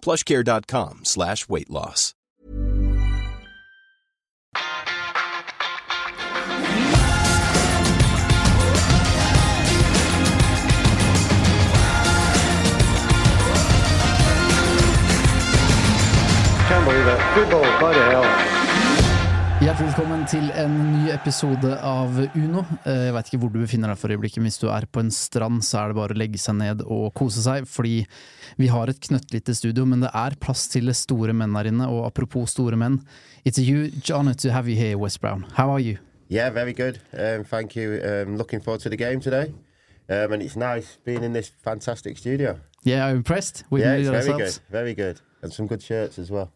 plushcare.com slash weight loss. Can't believe it. Football, bloody hell. Hjertelig velkommen til en ny episode av Uno. Eh, Jeg veit ikke hvor du befinner deg for øyeblikket. Hvis du er på en strand, så er det bare å legge seg ned og kose seg. Fordi vi har et knøttlite studio, men det er plass til store menn her inne. Og apropos store menn, it's a John, to have you here, Wes Brown. How are you? Yeah, very good. Um, thank you. Um, looking forward to the game today. Um, and it's nice being in this fantastic studio. Yeah, I'm impressed. We yeah, it's very ourselves. good. Very good. And some good shirts as well.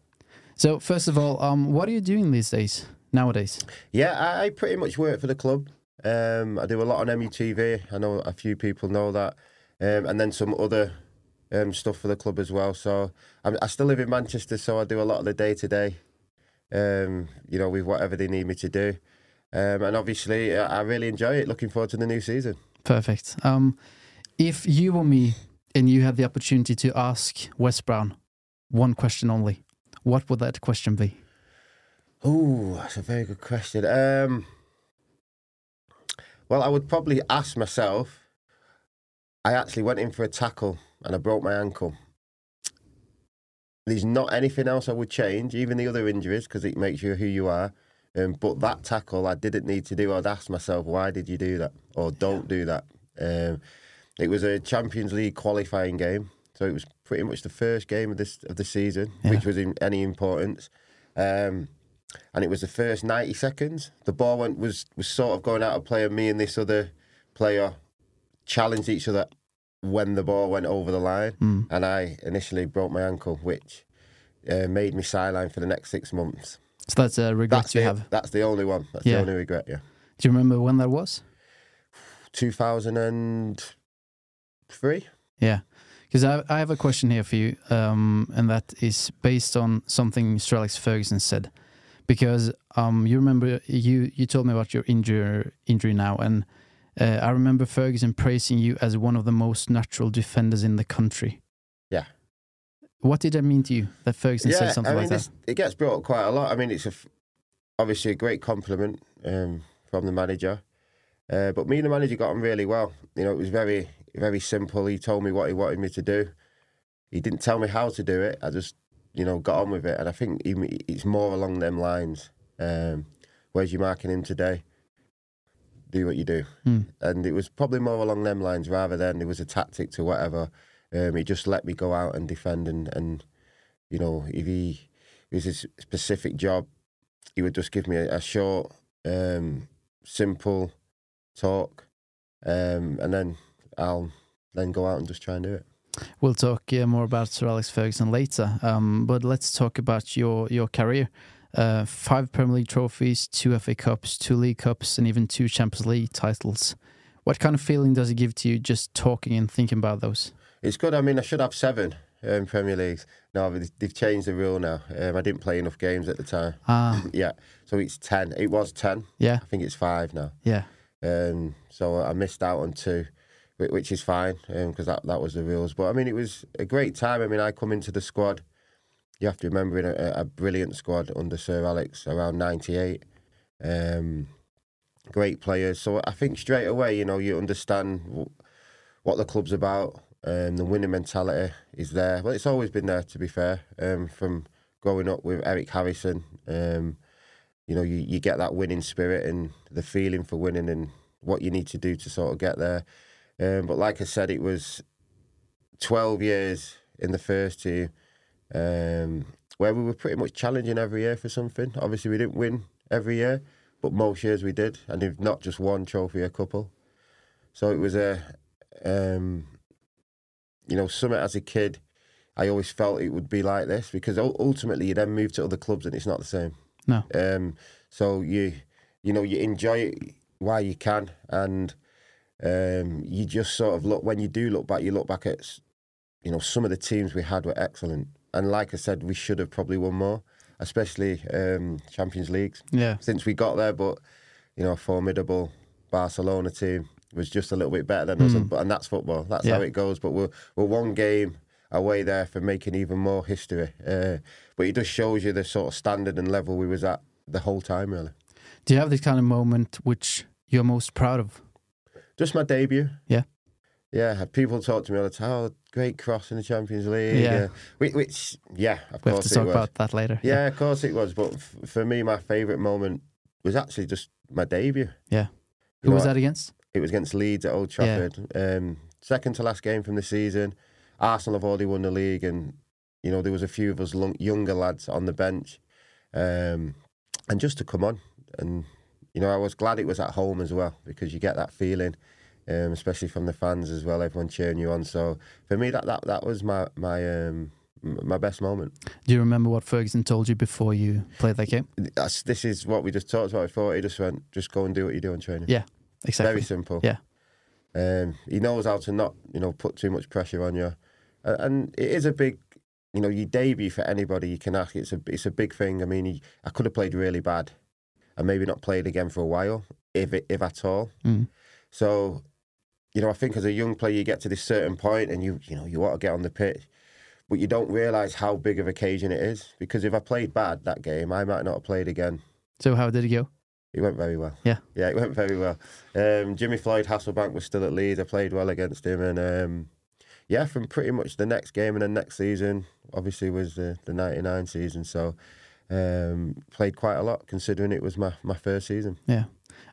So first of all, um, what are you doing these days? Nowadays? Yeah, I, I pretty much work for the club. Um, I do a lot on MUTV. I know a few people know that. Um, and then some other um, stuff for the club as well. So I'm, I still live in Manchester, so I do a lot of the day to day, you know, with whatever they need me to do. Um, and obviously, I I really enjoy it. Looking forward to the new season. Perfect. Um, if you were me and you had the opportunity to ask Wes Brown one question only, what would that question be? Oh, that's a very good question. Um, well, I would probably ask myself. I actually went in for a tackle and I broke my ankle. There's not anything else I would change, even the other injuries, because it makes you who you are. Um, but that tackle I didn't need to do. I'd ask myself, why did you do that? Or don't do that. Um, it was a Champions League qualifying game, so it was pretty much the first game of this of the season, which was in any importance. Um, and it was the first 90 seconds. The ball went was was sort of going out of play, and me and this other player challenged each other when the ball went over the line, and I initially broke my ankle, which uh, made me sideline for the next six months. So that's a regret That's you the, have. That's the only one. That's Yeah. the only regret. Yeah, Do you remember when that was? 2003. Yeah, because I, I have a question here for you, um, and that is based on something Sir Alex Ferguson said. Because um, you remember you you told me about your injury injury now, and uh, I remember Ferguson praising you as one of the most natural defenders in the country. Yeah. What did that mean to you that Ferguson yeah, said something I mean, like that? it gets brought up quite a lot. I mean, it's a f- obviously a great compliment um, from the manager. Uh, but me and the manager got on really well. You know, it was very, very simple. He told me what he wanted me to do. He didn't tell me how to do it. I just, you know, got on with it. And I think he, it's more along them lines. Um, where's your marking him today? Do what you do. Hmm. And it was probably more along them lines rather than it was a tactic to whatever. Um, he just let me go out and defend and, and you know, if he it was his specific job, he would just give me a, a short, um, simple talk, um, and then I'll then go out and just try and do it. We'll talk uh, more about Sir Alex Ferguson later, um, but let's talk about your your career. Uh, five Premier League trophies, two FA Cups, two League Cups, and even two Champions League titles. What kind of feeling does it give to you just talking and thinking about those? It's good. I mean, I should have seven um, Premier Leagues. No, they've changed the rule now. Um, I didn't play enough games at the time. Ah, Yeah, so it's ten. It was ten. yeah, I think it's five now. yeah, Um, so I missed out on two, which is fine because that, that was the rules. But I mean, it was a great time. I mean, I come into the squad. You have to remember in a, a brilliant squad under Sir Alex around '98. Um, great players. So I think straight away, you know, you understand w- what the club's about. Um, the winning mentality is there. Well, it's always been there, to be fair, um, from growing up with Eric Harrison. Um, you know, you, you get that winning spirit and the feeling for winning and what you need to do to sort of get there. Um, but like I said, it was 12 years in the first team um, where we were pretty much challenging every year for something. Obviously, we didn't win every year, but most years we did. And if not just one trophy, a couple. So it was a, um, you know, something as a kid, I always felt it would be like this because ultimately you then move to other clubs and it's not the same. No. Um, so you, you know, you enjoy it while you can, and um, you just sort of look when you do look back. You look back at, you know, some of the teams we had were excellent, and like I said, we should have probably won more, especially um, Champions Leagues Yeah. since we got there. But you know, a formidable Barcelona team was just a little bit better than us, and, and that's football. That's how it goes. But we're we're one game away there for making even more history. Uh, but it just shows you the sort of standard and level we was at the whole time, really. Do you have this kind of moment which you're most proud of? Just my debut. Yeah. Yeah, people talk to me all the time. Oh, great cross in the Champions League. Yeah. uh, which, yeah, of We have course to talk was. about that later. Yeah, of course it was. But f- for me, my favourite moment was actually just my debut. Yeah. You Who was know, that against? It was against Leeds at Old Trafford. Um, second to last game from the season. Arsenal have already won the league, and you know there was a few of us lung- younger lads on the bench, um, and just to come on, and you know I was glad it was at home as well because you get that feeling, um, especially from the fans as well, everyone cheering you on. So for me, that that, that was my my um, my best moment. Do you remember what Ferguson told you before you played that game? That's, this is what we just talked about before. He just went, just go and do what you do in training. Yeah, exactly. Very simple. Yeah. Um, he knows how to not, you know, put too much pressure on you, and it is a big, you know, your debut for anybody you can ask. It's a it's a big thing. I mean, he, I could have played really bad, and maybe not played again for a while, if if at all. Mm. So, you know, I think as a young player, you get to this certain point, and you you know you want to get on the pitch, but you don't realise how big of occasion it is. Because if I played bad that game, I might not have played again. So how did it go? It went very well. Yeah. Yeah, it went very well. Um, Jimmy Floyd Hasselbaink was still at Leeds. I played well against him. And um, yeah, from pretty much the next game and the next season, obviously, was the, the 99 season. So um, played quite a lot considering it was my, my first season. Yeah.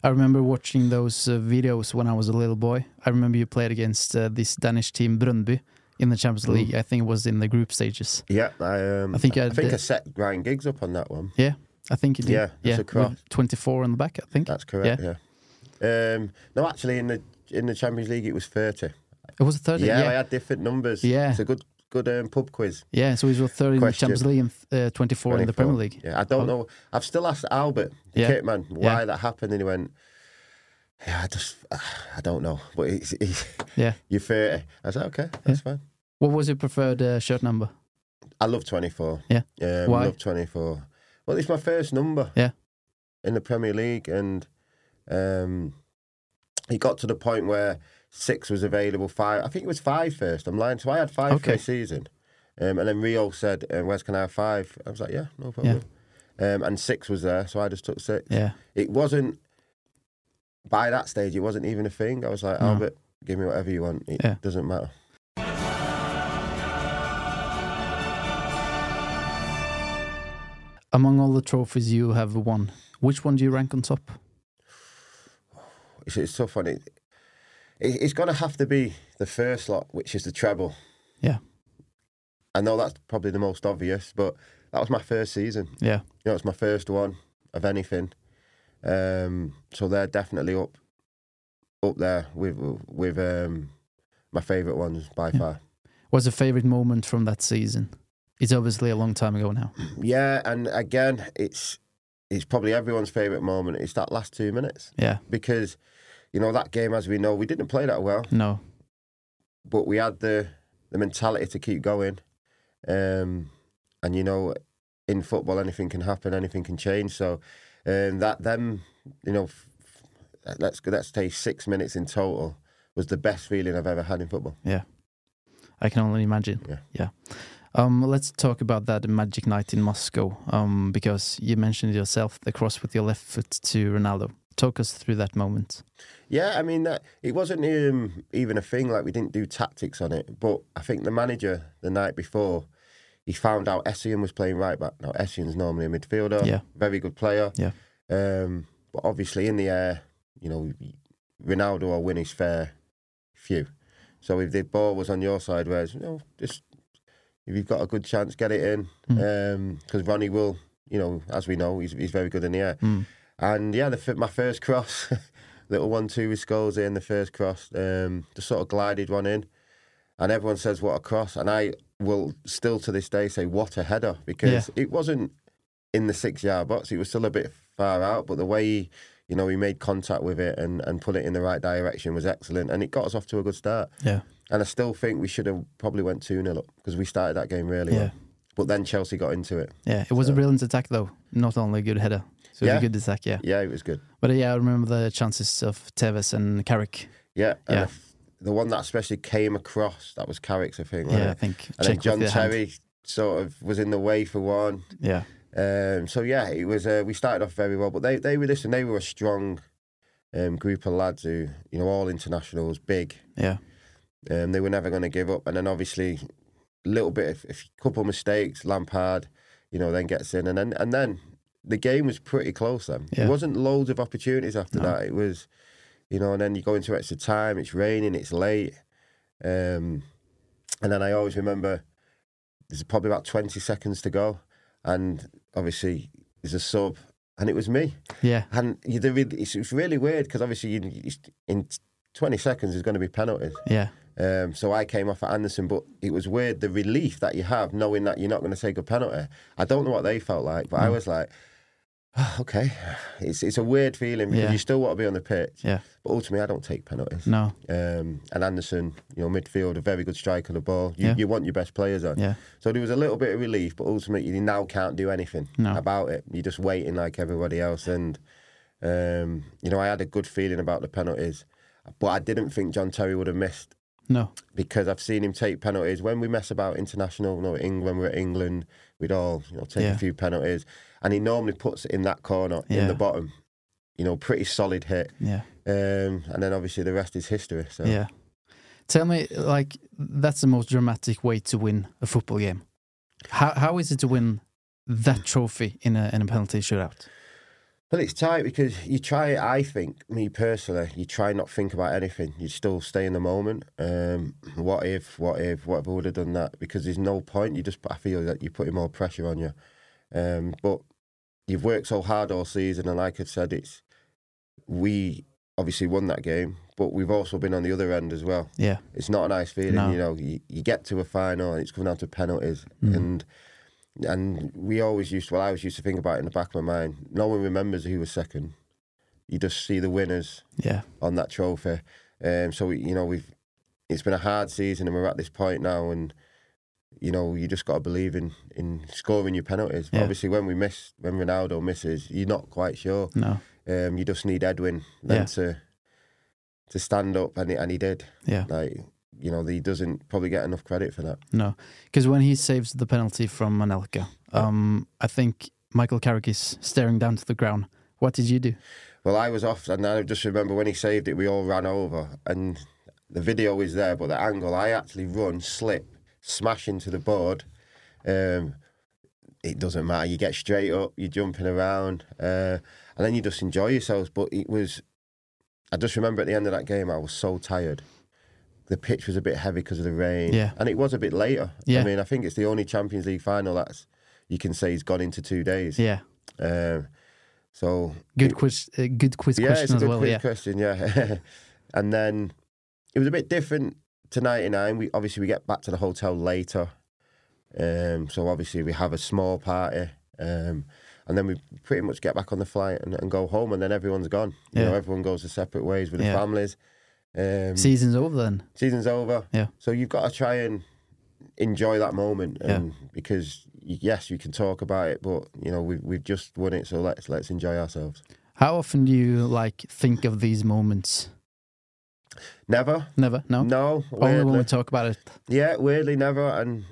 I remember watching those uh, videos when I was a little boy. I remember you played against uh, this Danish team Brøndby in the Champions Mm. League. I think it was in the group stages. Yeah, I, um, I think I I, think I set Ryan Giggs up on that one. Yeah, I think you did. Yeah, yeah, a cross. 24 on the back, I think. That's correct. Yeah. Um, no, actually, in the in the Champions League, it was 30. It was 30. Yeah, Yeah, I had different numbers. Yeah. It's a good good um, pub quiz. yeah. So he was 30 in the Champions League and uh, 24 in the Premier League. Yeah, I don't Oh. know. I've still asked Albert, the Yeah. kit man, why Yeah. that happened, and he went, "Yeah, I just, I don't know." But it's, it's, Yeah. you're 30. I said, "Okay, that's fine." What was your preferred uh, shirt number? I love 24. Yeah. Um, Why? Love 24. Well, it's my first number. Yeah. In the Premier League, and um, it got to the point where six was available. Five, I think it was five first. I'm lying. So I had five for Okay. a season, um, and then Rio said, uh, "Where's can I have five? I was like, "Yeah, no problem." Um, and six was there, so I just took six. Yeah. It wasn't by that stage. It wasn't even a thing. I was like, No. Albert, give me whatever you want. It Yeah. doesn't matter. Among all the trophies you have won, which one do you rank on top? It's, it's tough on it. It it's going to have to be the first lot, which is the treble. Yeah. I know that's probably the most obvious, but that was my first season. Yeah. You know, it's my first one of anything. Um, so they're definitely up, up there with with um, my favourite ones by Yeah. far. What's a favorite moment from that season? It's obviously a long time ago now. Yeah, and again, it's it's probably everyone's favourite moment. It's that last two minutes Yeah. because, you know, that game, as we know, we didn't play that well. No. but we had the the mentality to keep going. Um, and you know, in football, anything can happen, anything can change. So um, that them, you know, f- let's let's say six minutes in total was the best feeling I've ever had in football. Yeah. I can only imagine. Yeah. Yeah. Um, let's talk about that magic night in Moscow. Um, because you mentioned yourself the cross with your left foot to Ronaldo. Talk us through that moment. Yeah, I mean, that, it wasn't um, even a thing. Like we didn't do tactics on it, but I think the manager the night before, he found out Essien was playing right back. Now Essien's normally a midfielder, Yeah. very good player. Yeah. Um, but obviously in the air, you know, Ronaldo will win his fair few. So if the ball was on your side, whereas you know, just if you've got a good chance, get it in. Mm. Because Ronnie will, you know, as we know, he's he's very good in the air. Mm. And yeah, the my first cross, little one two with Scholes in the first cross, um, just sort of glided one in, and everyone says what a cross, and I will still to this day say what a header because it wasn't in the six yard box, it was still a bit far out, but the way he, you know, he made contact with it and and put it in the right direction was excellent, and it got us off to a good start. Yeah. And I still think we should have probably went 2 0 up because we started that game really Yeah. well. But then Chelsea got into it. Yeah. It was a brilliant attack though. Not only a good header. So it was Yeah. a good attack, yeah. Yeah, it was good. But uh, yeah, I remember the chances of Tevez and Carrick. Yeah. and Yeah. if- the one that especially came across, that was Carrick's, I think. wasn't Yeah, I think. And then check John the hand. Terry sort of was in the way for one. Yeah. Um, so yeah, it was. Uh, we started off very well, but they they were listen. They were a strong um, group of lads who you know all internationals, big. Yeah. Um, they were never going to give up, and then obviously a little bit, of, a couple of mistakes. Lampard, you know, then gets in, and then and then the game was pretty close. Then Yeah. it wasn't loads of opportunities after No. that. It was, you know, and then you go into extra time. It's raining. It's late, um, and then I always remember there's probably about twenty seconds to go, and obviously there's a sub, and it was me. Yeah. And you, it's, it's really weird because obviously you, in 20 seconds there's going to be penalties. Yeah. Um, so I came off at Anderson, but it was weird the relief that you have knowing that you're not going to take a penalty. I don't know what they felt like, but I Mm. was like, "Oh, okay. It's it's a weird feeling because Yeah. you still want to be on the pitch, Yeah. but ultimately I don't take penalties. No. Um, and Anderson, you know, midfield, a very good striker of the ball. You, Yeah. you want your best players on. Yeah. So there was a little bit of relief, but ultimately you now can't do anything No. about it. You're just waiting like everybody else. And, um, you know, I had a good feeling about the penalties, but I didn't think John Terry would have missed No. because I've seen him take penalties. When we mess about international, you know, Eng- when we're at England, we'd all, you know, take Yeah. a few penalties. And he normally puts it in that corner, Yeah. in the bottom. You know, pretty solid hit. Yeah. Um, and then obviously the rest is history. So Yeah. Tell me, like, that's the most dramatic way to win a football game. How how is it to win that trophy in a in a penalty shootout? Well, it's tight because you try. I think, me personally, you try not think about anything. You still stay in the moment. Um, what if? What if? What if I would have done that? Because there's no point. You just. I feel that you're putting more pressure on you. Um, but you've worked so hard all season, and like I've said, it's we obviously won that game, but we've also been on the other end as well. Yeah. It's not a nice feeling, No. you know. You, you get to a final and it's coming down to penalties, Mm. and and we always used. Well, I always used to think about it in the back of my mind. No one remembers who was second. You just see the winners Yeah. on that trophy. Um, so we, you know we've. It's been a hard season, and we're at this point now, and you know you just got to believe in in scoring your penalties. But Yeah. obviously, when we miss, when Ronaldo misses, you're not quite sure. No. Um, you just need Edwin then Yeah. to to stand up, and he, and he did. Yeah. Like you know, he doesn't probably get enough credit for that. No. Because when he saves the penalty from Anelka, um, I think Michael Carrick is staring down to the ground. What did you do? Well, I was off, and I just remember when he saved it, we all ran over, and the video is there, but the angle, I actually run, slip, smash into the board. Um, it doesn't matter. You get straight up, you're jumping around, uh, and then you just enjoy yourselves. But it was, I just remember at the end of that game, I was so tired. The pitch was a bit heavy because of the rain, Yeah. and it was a bit later. Yeah. I mean, I think it's the only Champions League final that's you can say has gone into two days. Yeah. Um, so Good it- quiz. Uh, good quiz yeah, question it's a good well. quiz Yeah. question. Yeah, and then it was a bit different to '99. We obviously we get back to the hotel later, um, so obviously we have a small party, um, and then we pretty much get back on the flight and, and go home, and then everyone's gone. You know, Yeah. everyone goes their separate ways with Yeah. their families. Um, Season's over then. season's over. Yeah. So you've got to try and enjoy that moment, Yeah. because yes, you can talk about it, but you know we've we've just won it, so let's let's enjoy ourselves. How often do you like think of these moments? Never. Never. No. No, Only when weirdly. we talk about it. Yeah, weirdly never. And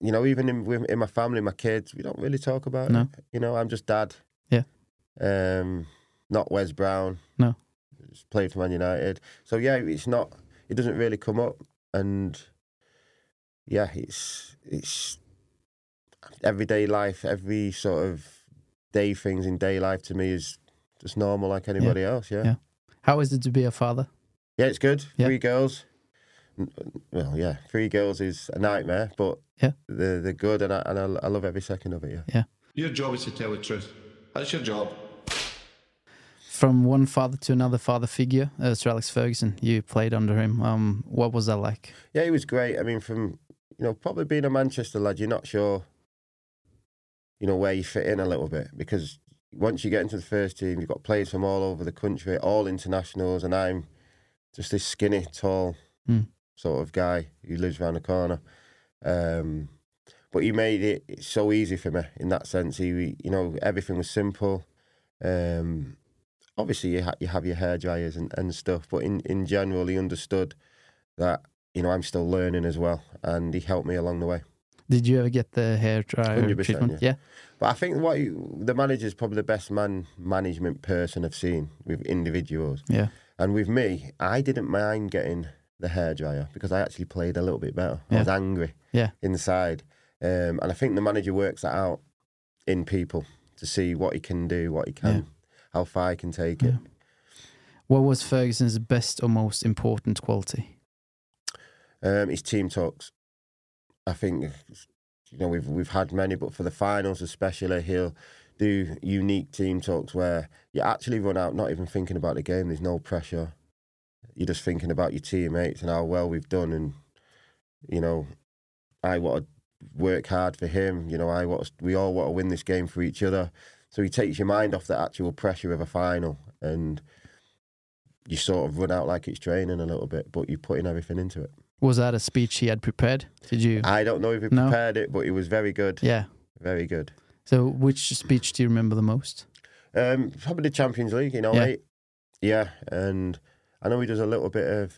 you know, even in in my family, my kids, we don't really talk about No. it. You know, I'm just dad. Yeah. Um, not Wes Brown. No. Just played for Man United. So yeah, it's not. It doesn't really come up. And yeah, it's it's everyday life, every sort of day things in day life to me is just normal like anybody else. Yeah. Yeah. How is it to be a father? Yeah, it's good. Yeah. Three girls. Well, yeah, three girls is a nightmare, but Yeah. they're, they're good, and I, and I, I love every second of it. Yeah. Your job is to tell the truth. That's your job. From one father to another father figure, uh, Sir Alex Ferguson, you played under him. Um, what was that like? Yeah, he was great. I mean, from you know, probably being a Manchester lad, you're not sure, you know, where you fit in a little bit because once you get into the first team, you've got players from all over the country, all internationals, and I'm just this skinny, tall Mm. sort of guy who lives around the corner. Um, but he made it so easy for me in that sense. He, you know, everything was simple. Um, obviously, you, ha- you have your hair dryers and, and stuff, but in, in general, he understood that you know I'm still learning as well, and he helped me along the way. Did you ever get the hair dryer 100%, treatment? yeah. But I think what he, the manager's probably the best man management person I've seen with individuals. Yeah. And with me, I didn't mind getting the hairdryer because I actually played a little bit better. I was angry Yeah. inside. Um, and I think the manager works that out in people to see what he can do, what he can, Yeah. How far he can take it. What was Ferguson's best or most important quality? Um, his team talks. I think you know we've we've had many, but for the finals especially, he'll do unique team talks where you actually run out not even thinking about the game. There's no pressure. You're just thinking about your teammates and how well we've done, and you know, I want to work hard for him. You know, I want we all want to win this game for each other. So he takes your mind off the actual pressure of a final, and you sort of run out like it's training a little bit, but you're putting everything into it. Was that a speech he had prepared? Did you? I don't know if he No. prepared it, but it was very good. yeah. Very good. So, which speech do you remember the most? Um, probably the Champions League, you know, Yeah. Yeah, and I know he does a little bit of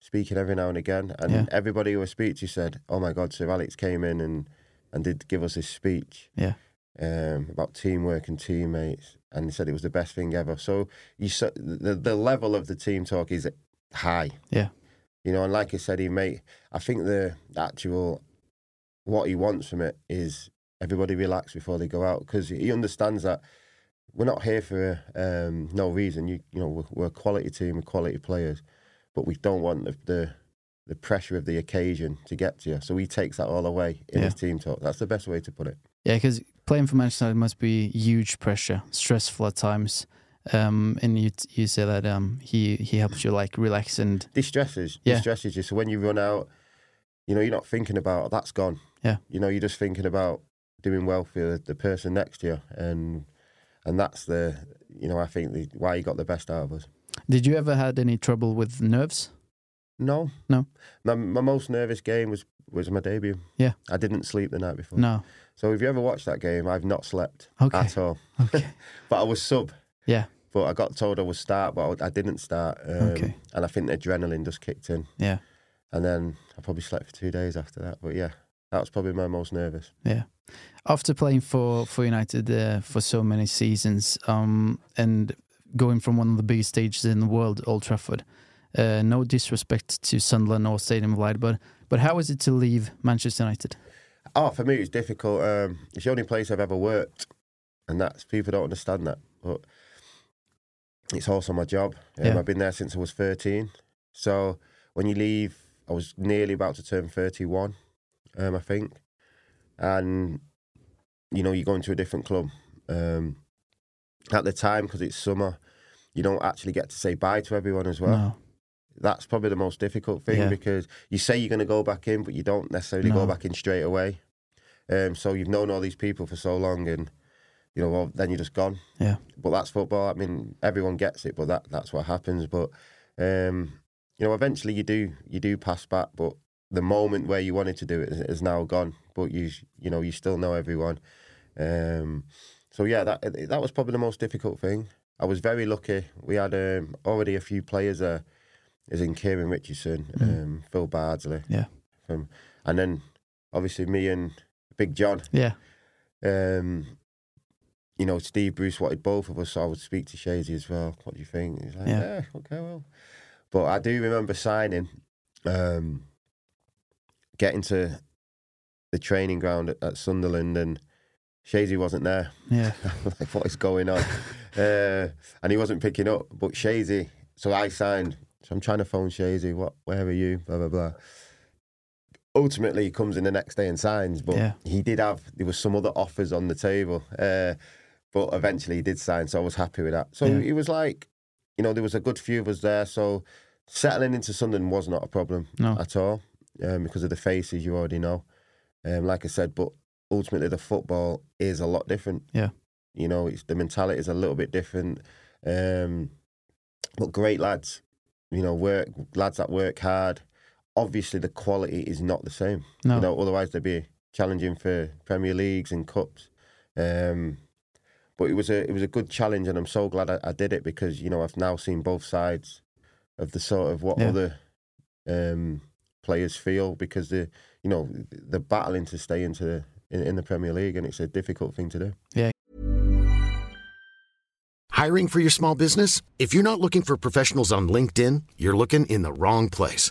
speaking every now and again, and Yeah. everybody who I speak to said, "Oh my God, Sir Alex came in and and did give us his speech Yeah. Um, about teamwork and teammates, and he said it was the best thing ever." So you s- the the level of the team talk is high. Yeah. You know, and like I said, he made. I think the actual what he wants from it is everybody relax before they go out because he understands that we're not here for um, no reason. You you know we're, we're a quality team, we're quality players, but we don't want the, the the pressure of the occasion to get to you. So he takes that all away in his team talk. That's the best way to put it. Yeah, because playing for Manchester United must be huge pressure, stressful at times. Um, and you you say that um, he he helps you like relax and Distresses, Yeah. distresses you. So when you run out, you know you're not thinking about that's gone. Yeah. You know you're just thinking about doing well for the, the person next to you, and and that's the you know I think the, why he got the best out of us. did you ever had any trouble with nerves? No, No. My, my most nervous game was was my debut. Yeah. I didn't sleep the night before. No. So if you ever watched that game, I've not slept Okay. at all. Okay. But I was sub. Yeah. But I got told I would start, but I, didn't start. Um, Okay. And I think the adrenaline just kicked in. Yeah. And then I probably slept for two days after that. But yeah, that was probably my most nervous. Yeah. After playing for for United uh, for so many seasons, um, and going from one of the biggest stages in the world, Old Trafford. Uh, no disrespect to Sunderland or Stadium of Light, but but how is it to leave Manchester United? Oh, for me, it's difficult. Um, it's the only place I've ever worked, and that's people don't understand that. But it's also my job. Um, Yeah. I've been there since I was thirteen. So when you leave, I was nearly about to turn thirty-one, um, I think, and you know you go into a different club. Um, at the time, because it's summer, you don't actually get to say bye to everyone as well no. that's probably the most difficult thing Yeah. because you say you're going to go back in, but you don't necessarily No. go back in straight away. Um, so you've known all these people for so long, and you know, well, then you're just gone. Yeah. But that's football. I mean, everyone gets it, but that that's what happens. But um, you know, eventually you do you do pass back, but the moment where you wanted to do it is, is now gone. But you you know you still know everyone. Um, so yeah, that that was probably the most difficult thing. I was very lucky. We had um, already a few players there, as in Kieran Richardson, um, Phil Bardsley, Yeah. from, and then obviously me and Big John. Yeah. Um, you know, Steve Bruce wanted both of us, so I would speak to Shazy as well. What do you think? He's like, Yeah. yeah, okay, well. But I do remember signing, um, getting to the training ground at, at Sunderland, and Shazy wasn't there. Yeah. like, what is going on? uh, and he wasn't picking up. But Shazy, so I signed. So I'm trying to phone Shazy. What? Where are you? Blah blah blah. Ultimately, he comes in the next day and signs. But Yeah. he did have there was some other offers on the table. Uh, but eventually, he did sign. So I was happy with that. So Yeah. it was like, you know, there was a good few of us there. So settling into Sunderland was not a problem No. at all um, because of the faces you already know. Um, like I said, but ultimately the football is a lot different. Yeah. You know, it's the mentality is a little bit different. Um, but great lads, you know, work lads that work hard. Obviously, the quality is not the same. No. You know, otherwise they'd be challenging for Premier Leagues and cups. Um, but it was a it was a good challenge, and I'm so glad I, I did it because you know I've now seen both sides of the sort of what Yeah. other um, players feel because the you know they're battling to stay into the, in, in the Premier League, and it's a difficult thing to do. Yeah. Hiring for your small business? If you're not looking for professionals on LinkedIn, you're looking in the wrong place.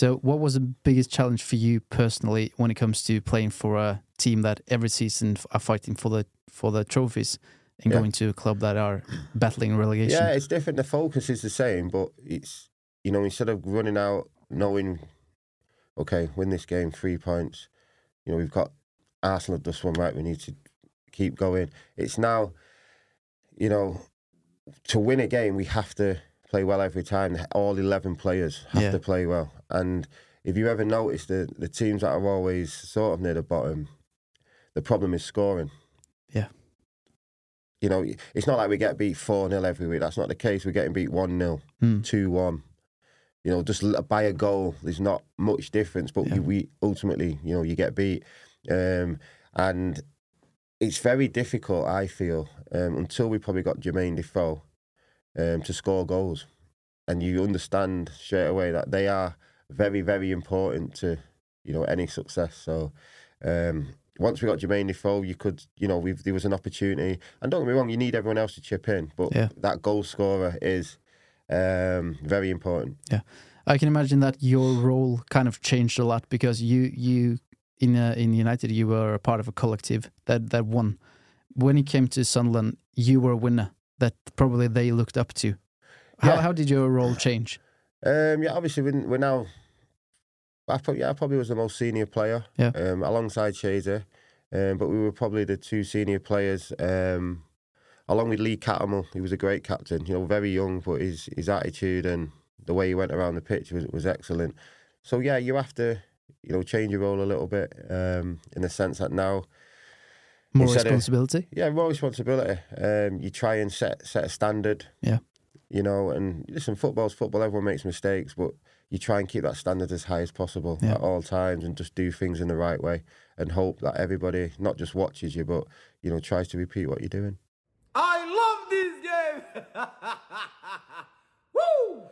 So, what was the biggest challenge for you personally when it comes to playing for a team that every season are fighting for the for the trophies and Yeah. going to a club that are battling relegation? Yeah, it's different. The focus is the same, but it's you know instead of running out knowing, okay, win this game three points. You know we've got Arsenal have just one right. We need to keep going. It's now, you know, to win a game we have to play well every time. All eleven players have Yeah. to play well, and if you ever notice the the teams that are always sort of near the bottom, the problem is scoring Yeah. you know, it's not like we get beat 4 0 every week. That's not the case. We're getting beat 1 0, Hmm. 2 1. You know, just by a goal, there's not much difference, but Yeah. you, we ultimately, you know, you get beat. Um, and it's very difficult, I feel, um, until we probably got Jermaine Defoe um, to score goals. And you understand straight away that they are very, very important to, you know, any success. So, um, once we got Jermaine Defoe, you could, you know, we've, there was an opportunity. And don't get me wrong, you need everyone else to chip in, but Yeah. that goal scorer is um, very important. Yeah, I can imagine that your role kind of changed a lot because you you in uh, in United you were a part of a collective that that won. When it came to Sunderland, you were a winner that probably they looked up to. How Yeah. how did your role change? Um, yeah, obviously we're, we're now. I probably, yeah, I probably was the most senior player. Yeah. Um, alongside Shazer, um, but we were probably the two senior players. Um, along with Lee Cattermole, he was a great captain. You know, very young, but his his attitude and the way he went around the pitch was was excellent. So yeah, you have to, you know, change your role a little bit um, in the sense that now More Instead of- responsibility. yeah, more responsibility. Um, you try and set set a standard. Yeah. You know, and listen, football's football. Everyone makes mistakes, but you try and keep that standard as high as possible Yeah. at all times, and just do things in the right way, and hope that everybody not just watches you, but you know tries to repeat what you're doing. I love this game! Woo!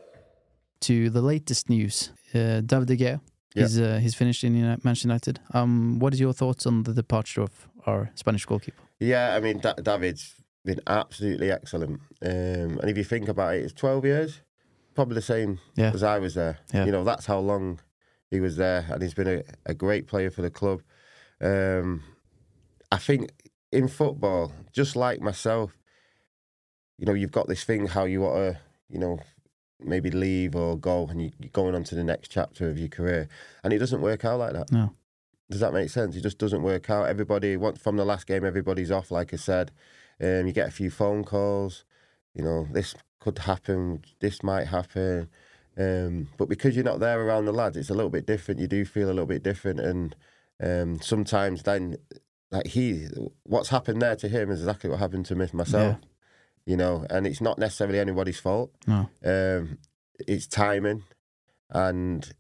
To the latest news, uh, David De Gea. Yeah. He's uh, he's finished in Uni- Manchester United. Um, what is your thoughts on the departure of our Spanish goalkeeper? Yeah, I mean, da- David's been absolutely excellent. Um, and if you think about it, it's 12 years, probably the same Yeah. as I was there. Yeah. You know, that's how long he was there, and he's been a, a great player for the club. Um, I think in football, just like myself, you know, you've got this thing how you want to, you know, maybe leave or go, and you, you're going on to the next chapter of your career, and it doesn't work out like that. No. Does that make sense? It just doesn't work out. Everybody, once from the last game, everybody's off. Like I said, um, you get a few phone calls. You know, this could happen. This might happen. Um, but because you're not there around the lads, it's a little bit different. You do feel a little bit different, and um, sometimes then, like he, what's happened there to him is exactly what happened to me myself. You know, and it's not necessarily anybody's fault. No. Um, it's timing, and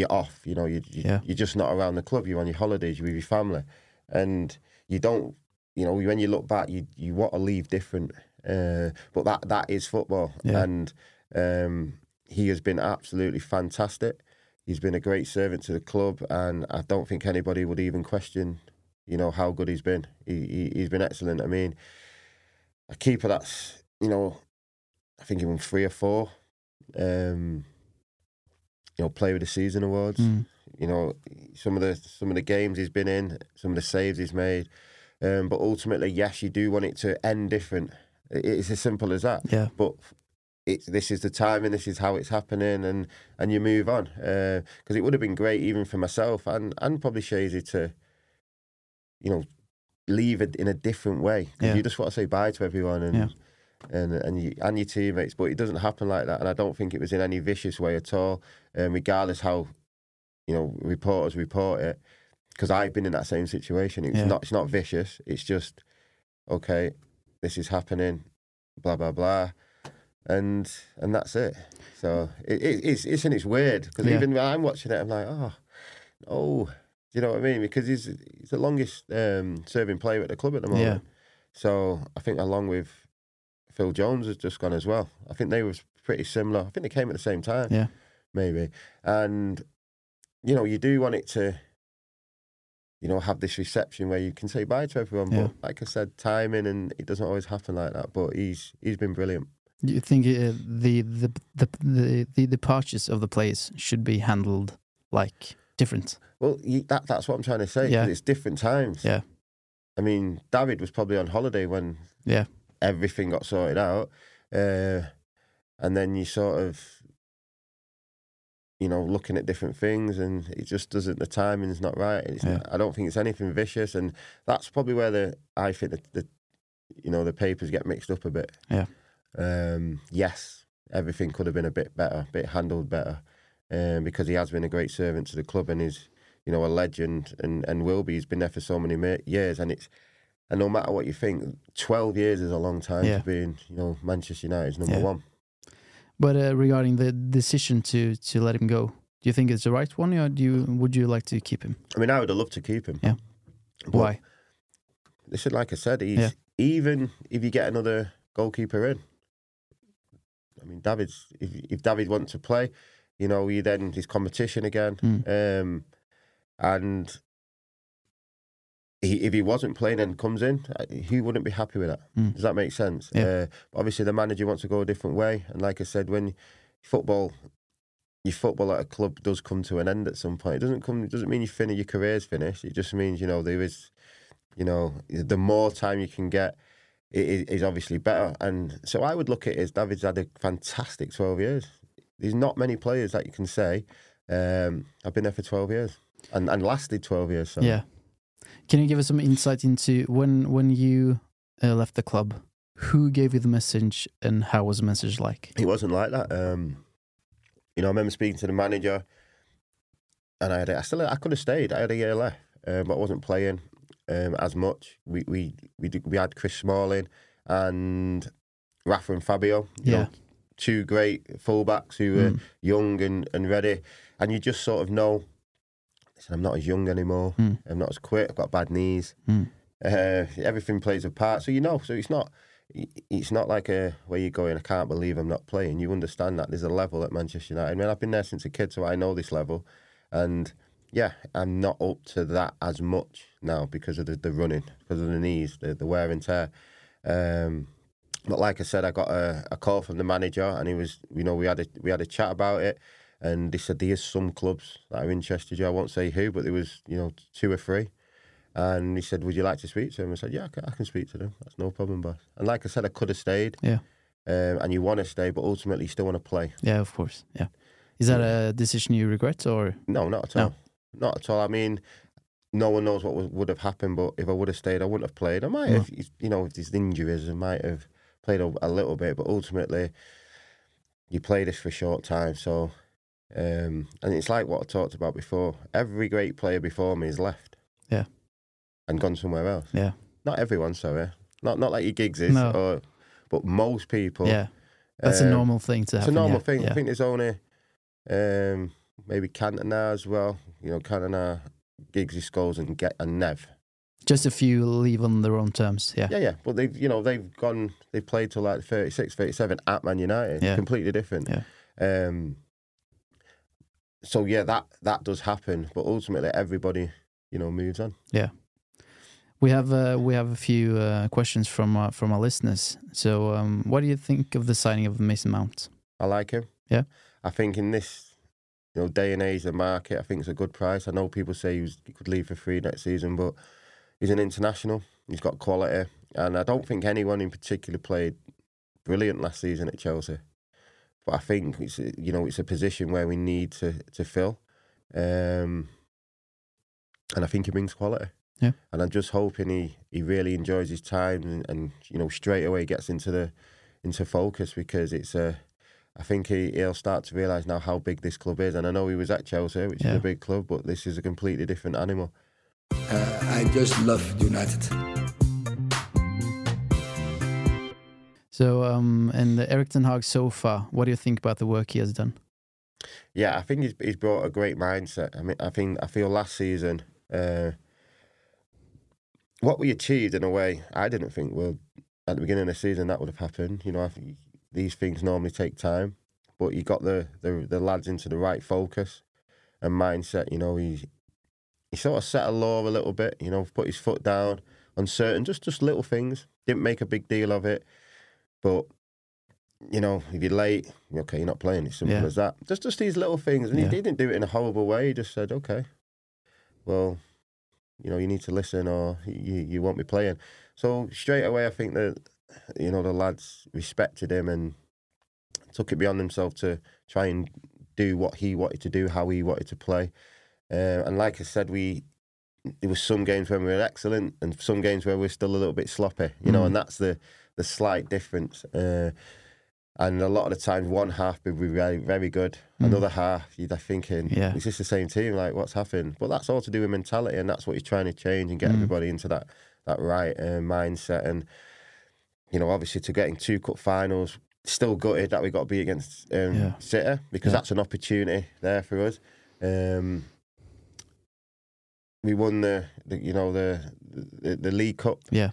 you're off. You know, you, you Yeah. you're just not around the club. You're on your holidays. You're with your family, and you don't. You know, when you look back, you you want to leave different. Uh, but that that is football, Yeah. and um, he has been absolutely fantastic. He's been a great servant to the club, and I don't think anybody would even question, you know, how good he's been. He, he he's been excellent. I mean, a keeper that's you know, I think he won three or four. Um, you know, player of the season awards. Mm. You know, some of the some of the games he's been in, some of the saves he's made. Um, but ultimately, yes, you do want it to end different. It's as simple as that. Yeah. But it's this is the time and this is how it's happening, and and you move on. Because it would have been great even for myself and and probably Shazy to, you know, leave it in a different way. Yeah. You just want to say bye to everyone and. Yeah. And and you, and your teammates, but it doesn't happen like that. And I don't think it was in any vicious way at all. Um, regardless how, you know, reporters report it, because I've been in that same situation. It's Yeah. not it's not vicious. It's just okay, this is happening, blah blah blah, and and that's it. So it, it, it's it's and it's weird because Yeah. even when I'm watching it, I'm like, oh, oh, do you know what I mean? Because he's he's the longest um, serving player at the club at the moment. So I think along with Phil Jones has just gone as well. I think they were pretty similar. I think they came at the same time. Yeah. maybe. And you know, you do want it to, you know, have this reception where you can say bye to everyone. Yeah. But like I said, timing and it doesn't always happen like that. But he's he's been brilliant. Do you think uh, the, the the the the departures of the players should be handled like different? Well, you, that that's what I'm trying to say. Yeah. it's different times. Yeah. I mean, David was probably on holiday when Yeah. Everything got sorted out, uh, and then you sort of, you know, looking at different things, and it just doesn't. The timing's not right. It's Yeah. not, I don't think it's anything vicious, and that's probably where the I think the, the you know the papers get mixed up a bit. Yeah. Um, yes, everything could have been a bit better, a bit handled better, um, because he has been a great servant to the club and is, you know, a legend and and will be. He's been there for so many years, and it's and no matter what you think, twelve years is a long time Yeah. to be in, you know, Manchester United's number Yeah. one. But uh, regarding the decision to to let him go, do you think it's the right one, or do you would you like to keep him? I mean, I would have loved to keep him. Yeah. But Why? Listen, like I said, he's Yeah. even if you get another goalkeeper in. I mean, David's if if David wants to play, you know, you then his competition again, Mm. um, and he, if he wasn't playing and comes in, uh, he wouldn't be happy with that. Mm. Does that make sense? Yeah. Uh, obviously, the manager wants to go a different way, and like I said, when football, your football at a club does come to an end at some point. It doesn't come. It doesn't mean you finish your career's finished. It just means you know there is, you know, the more time you can get is obviously better. And so I would look at it as David's had a fantastic 12 years. There's not many players that you can say, um, I've been there for 12 years and, and lasted 12 years. So. Yeah. Can you give us some insight into when when you uh, left the club? Who gave you the message, and how was the message like? It wasn't like that. Um, you know, I remember speaking to the manager, and I had, a- I still, I could have stayed. I had a year left, um, but I wasn't playing um, as much. We we we did, we had Chris Smalling and Rafa and Fabio. Yeah. know, two great fullbacks who were Mm. young and, and ready, and you just sort of know. Listen, I'm not as young anymore. Mm. I'm not as quick. I've got bad knees. Mm. Uh, everything plays a part, so you know. So it's not it's not like a where you're going. I can't believe I'm not playing. You understand that there's a level at Manchester United. I mean, I've been there since a kid, so I know this level, and yeah, I'm not up to that as much now because of the, the running, because of the knees, the, the wear and tear. Um, but like I said, I got a, a call from the manager, and he was, you know, we had a we had a chat about it, and they said there's some clubs that are interested. You, I won't say who, but there was, you know, two or three. And he said, "Would you like to speak to him?" I said, "Yeah, I can, I can speak to them. That's no problem, boss." And like I said, I could have stayed. Yeah. Um, and you want to stay, but ultimately, you still want to play. Yeah, of course. Yeah. Is that a decision you regret, or No, not at No. all. Not at all. I mean, no one knows what would, would have happened, but if I would have stayed, I wouldn't have played. I might No. have, you know, with these injuries, I might have played a, a little bit, but ultimately, you play this for a short time. So, um, and it's like what I talked about before. Every great player before me has left. Yeah. And gone somewhere else. yeah, Not everyone, sorry. Not not like your gigs is, No. or, but most people. yeah? That's a um, normal thing to it's a normal yeah, thing. Yeah. I think there's only um, maybe Cantona as well. You know, Cantona, Giggsy Skulls, and get and Nev. Just a few leave on their own terms. Yeah, Yeah, yeah. But they've you know they've gone. They've played till like 36, 37 at Man United. Yeah. Completely different. Yeah. Um. So yeah, that that does happen, but ultimately everybody, you know, moves on. Yeah. We have uh, we have a few uh, questions from uh, from our listeners. So, um, what do you think of the signing of Mason Mount? I like him. Yeah. I think in this, you know, day and age, the market, I think it's a good price. I know people say he, was, he could leave for free next season, but he's an international. He's got quality, and I don't think anyone in particular played brilliant last season at Chelsea. But I think it's a- you know it's a position where we need to to fill, um, and I think he brings quality. Yeah. And I'm just hoping he, he really enjoys his time and, and you know straight away gets into the into focus because it's a. I think he, he'll start to realise now how big this club is. And I know he was at Chelsea, which is a big club, but this is a completely different animal. Uh, I just love United. So, um, and the Erik Ten Hag so far, what do you think about the work he has done? Yeah, I think he's he's brought a great mindset. I mean, I think I feel last season, uh, what we achieved in a way, I didn't think well at the beginning of the season that would have happened. You know, I think these things normally take time, but he got the the, the lads into the right focus and mindset. You know, he he sort of set a law a little bit. You know, put his foot down on certain just just little things. Didn't make a big deal of it, but you know, if you're late, okay, you're not playing. It's simple Yeah. as that. Just just these little things, and Yeah. he didn't do it in a horrible way. He just said, okay, well, you know, you need to listen, or you you won't be playing. So straight away, I think that you know the lads respected him and took it beyond himself to try and do what he wanted to do, how he wanted to play. Uh, and like I said, we there was some games when we were excellent, and some games where we're still a little bit sloppy. You know, Mm. and that's the the slight difference. Uh, and a lot of the times, one half would be very, very good. Mm. Another half, you're thinking, Yeah. is this the same team? Like, what's happened? But that's all to do with mentality, and that's what he's trying to change and get Mm. everybody into that that right uh, mindset. And you know, obviously, to getting two cup finals, still gutted that we got to be against um, Yeah. City because Yeah. that's an opportunity there for us. Um, we won the, the you know the, the the League Cup Yeah,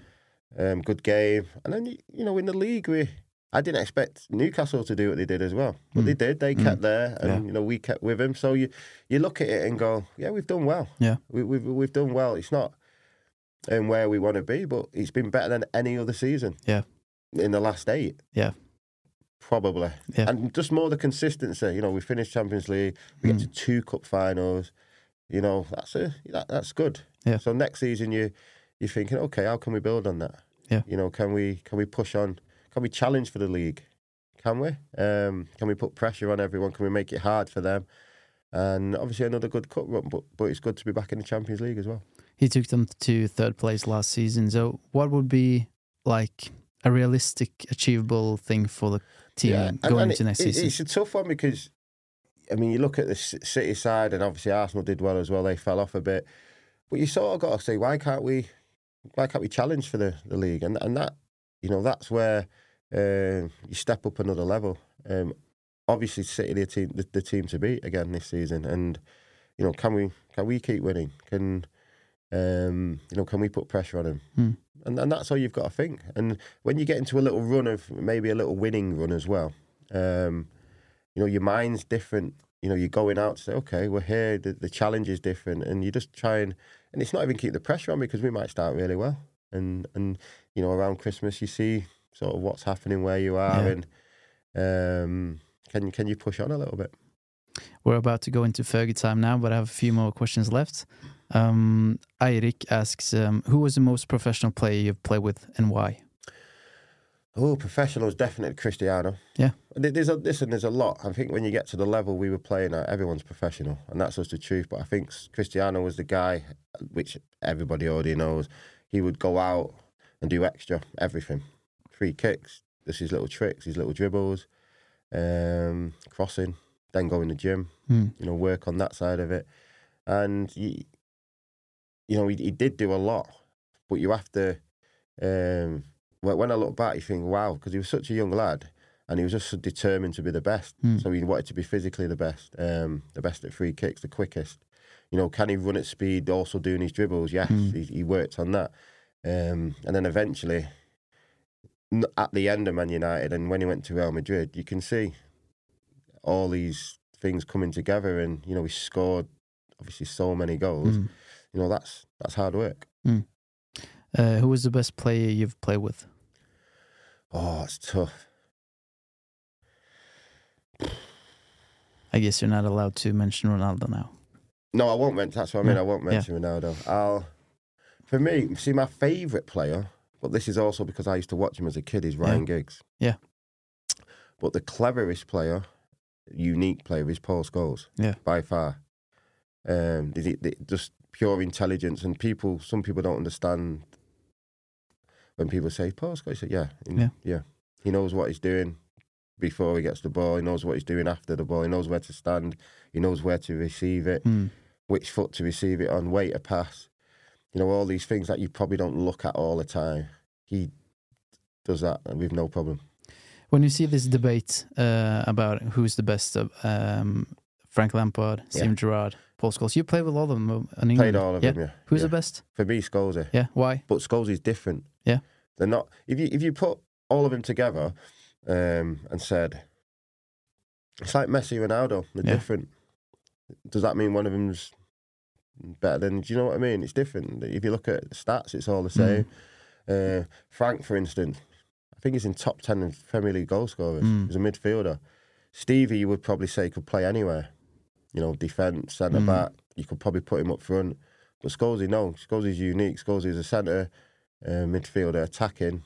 um, good game. And then, you- you know, in the league, we I didn't expect Newcastle to do what they did as well. But they Mm. did. They Mm. kept there, and Yeah. you know, we kept with him. So you you look at it and go, yeah, we've done well. Yeah. we, we've we've done well. It's not um, where we want to be, but it's been better than any other season. Yeah. in the last eight. Yeah. probably. Yeah. and just more the consistency. You know, we finished Champions League. We get Mm. to two cup finals. You know, that's a that, that's good. Yeah. So next season, you you're thinking, okay, how can we build on that? Yeah. You know, can we can we push on? Can we challenge for the league? Can we? Um, can we put pressure on everyone? Can we make it hard for them? And obviously another good cup run, but but it's good to be back in the Champions League as well. He took them to third place last season. So, what would be like a realistic, achievable thing for the team and- going and into it- next it- season? It's a tough one because, I mean, you look at the City side, and obviously Arsenal did well as well. They fell off a bit, but you sort of got to say, why can't we, why can't we challenge for the, the league? And and that, you know, that's where uh, you step up another level. Um, obviously, City the team, the, the team to beat again this season, and you know, can we can we keep winning? Can um, you know, can we put pressure on them? Hmm. And and that's all you've got to think. And when you get into a little run of maybe a little winning run as well, um, you know, your mind's different. You know, you're going out to say, okay, we're here. The, the challenge is different, and you just try and and it's not even keep the pressure on because we might start really well, and and you know, around Christmas you see sort of what's happening where you are, Yeah. and um, can can you push on a little bit? We're about to go into Fergie time now, but I have a few more questions left. Um, Eirik asks, um, who was the most professional player you've played with and why? Oh, professionals definitely Cristiano. Yeah. There's a listen. There's a lot. I think when you get to the level we were playing at, everyone's professional, and that's just the truth. But I think Cristiano was the guy, which everybody already knows. He would go out and do extra everything, free kicks, just his little tricks, his little dribbles, um, crossing, then go in the gym. Hmm. You know, work on that side of it, and you, you know, he, he did do a lot, but you have to. Um, when I look back, you think, wow, because he was such a young lad and he was just so determined to be the best. Hmm. So he wanted to be physically the best, um, the best at free kicks, the quickest. You know, can he run at speed, also doing his dribbles? Yes, Hmm. he, he worked on that. Um, and then eventually, at the end of Man United and when he went to Real Madrid, you can see all these things coming together. And, you know, he scored obviously so many goals. Mm. You know, that's that's hard work. Uh, who was the best player you've played with? Oh, it's tough. I guess you're not allowed to mention Ronaldo now. No, I won't mention. That's what I mean. No, I won't yeah. mention Ronaldo. I'll. For me, see, my favourite player, but this is also because I used to watch him as a kid, is Ryan Giggs. Yeah. But the cleverest player, unique player, is Paul Scholes. Yeah. By far. Um, just pure intelligence, and people. Some people don't understand when people say Paul Scholes. Say, yeah, Yeah. yeah. He knows what he's doing before he gets the ball. He knows what he's doing after the ball. He knows where to stand. He knows where to receive it Hmm. which foot to receive it on, way to pass. You know, all these things that you probably don't look at all the time. He does that with no problem. When you see this debate uh, about who's the best um, Frank Lampard, Steven Gerrard, Paul Scholes, you played with all of them in England. Played all of yeah? them, yeah. Who's yeah. the best? For me, Scholes. Yeah, why? But Scholes is different. Yeah. They're not. If you if you put all of them together um, and said, it's like Messi, Ronaldo. They're Yeah. different. Does that mean one of them's better than? Do you know what I mean? It's different. If you look at stats, it's all the same. Uh, Frank, for instance, I think he's in top ten of Premier League goal scorers. Mm. He's a midfielder. Stevie, you would probably say could play anywhere. You know, defence, centre Mm. back. You could probably put him up front. But Scholesy, no. Scholesy unique. Scholesy is a centre uh, midfielder, attacking,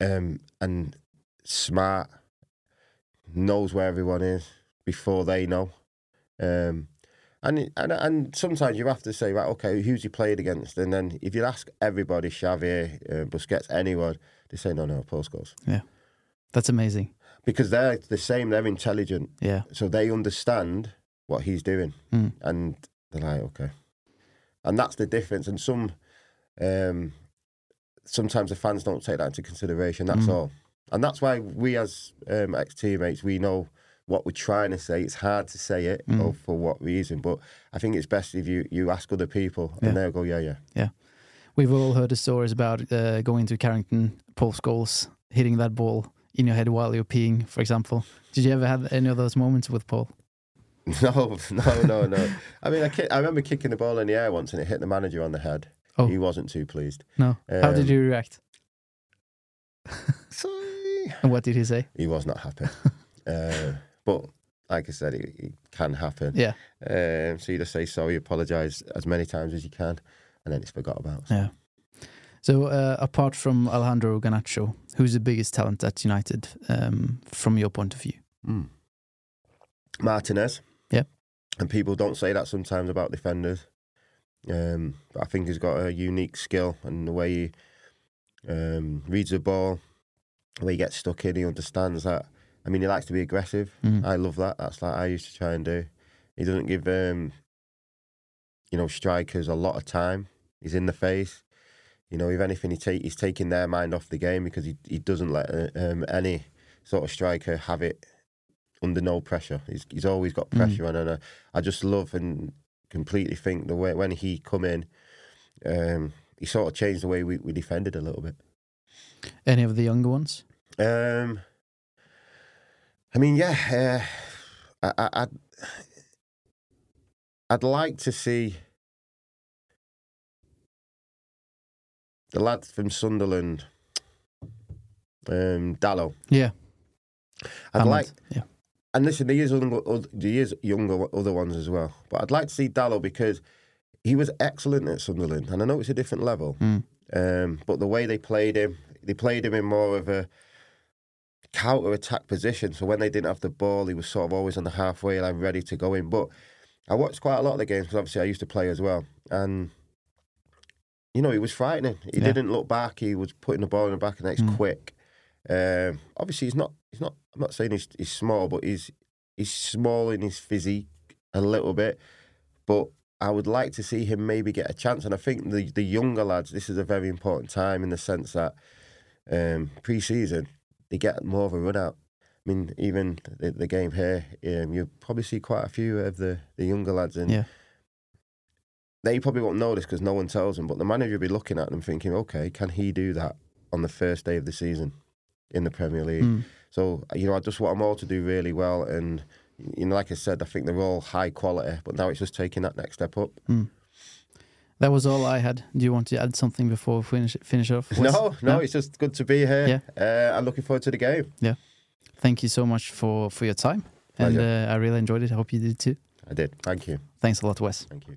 um, and smart. Knows where everyone is before they know. Um, and, and and sometimes you have to say, right, okay, who's he played against? And then if you ask everybody, Xavier, uh, Busquets, anyone, they say, no, no, Paul Scholes. That's amazing. Because they're the same, they're intelligent. Yeah. So they understand what he's doing. Mm. And they're like, okay. And that's the difference. And some, um, sometimes the fans don't take that into consideration. That's Mm. all. And that's why we, as um, ex teammates, we know what we're trying to say. It's hard to say it Mm. or for what reason, but I think it's best if you, you ask other people Yeah. and they'll go, yeah, yeah. Yeah. We've all heard the stories about uh, going to Carrington, Paul Scholes hitting that ball in your head while you're peeing, for example. Did you ever have any of those moments with Paul? No, no, no, no. I mean, I, ki- I remember kicking the ball in the air once and it hit the manager on the head. Oh. He wasn't too pleased. No. How did Um, you react? Sorry. And what did he say? He was not happy. uh, but like I said, it, it can happen. Yeah. Um, so you just say sorry, apologise as many times as you can, and then it's forgot about. Yeah. So, uh, apart from Alejandro Garnacho, who's the biggest talent at United um, from your point of view? Mm. Martinez. And people don't say that sometimes about defenders. Um, but I think he's got a unique skill and the way he um, reads the ball, the way he gets stuck in, he understands that. I mean, he likes to be aggressive. Mhm. I love that. That's like I used to try and do. He doesn't give, um, you know, strikers a lot of time. He's in the face. You know, if anything, he take, he's taking their mind off the game because he, he doesn't let uh, um, any sort of striker have it under no pressure. He's he's always got Mm. pressure on, and I, I just love and completely think the way when he come in, um, he sort of changed the way we, we defended a little bit. Any of the younger ones? Um, I mean, yeah, uh, I, I, I'd, I'd like to see the lad from Sunderland, um, Diallo. Yeah. I'd Amad, like, yeah. And listen, there is younger, there is younger other ones as well. But I'd like to see Diallo because he was excellent at Sunderland, and I know it's a different level. Mm. Um, but the way they played him, they played him in more of a counter attack position. So when they didn't have the ball, he was sort of always on the halfway line, ready to go in. But I watched quite a lot of the games because obviously I used to play as well, and you know he was frightening. He Yeah. didn't look back. He was putting the ball in the back of the next Mm. quick. Um, obviously, he's not. He's not. I'm not saying he's, he's small, but he's he's small in his physique a little bit. But I would like to see him maybe get a chance. And I think the the younger lads, this is a very important time in the sense that um, pre-season they get more of a run out. I mean, even the, the game here, um, you probably see quite a few of the, the younger lads, and Yeah. they probably won't know this because no one tells them. But the manager will be looking at them thinking, okay, can he do that on the first day of the season in the Premier League? Mm. So you know, I just want them all to do really well, and you know, like I said, I think they're all high quality, but now it's just taking that next step up. That was all I had. Do you want to add something before we finish finish off? Wes? No, no, it's just good to be here. Yeah. Uh, I'm looking forward to the game. Yeah. Thank you so much for for your time, and uh, I really enjoyed it. I hope you did too. I did. Thank you. Thanks a lot, Wes. Thank you.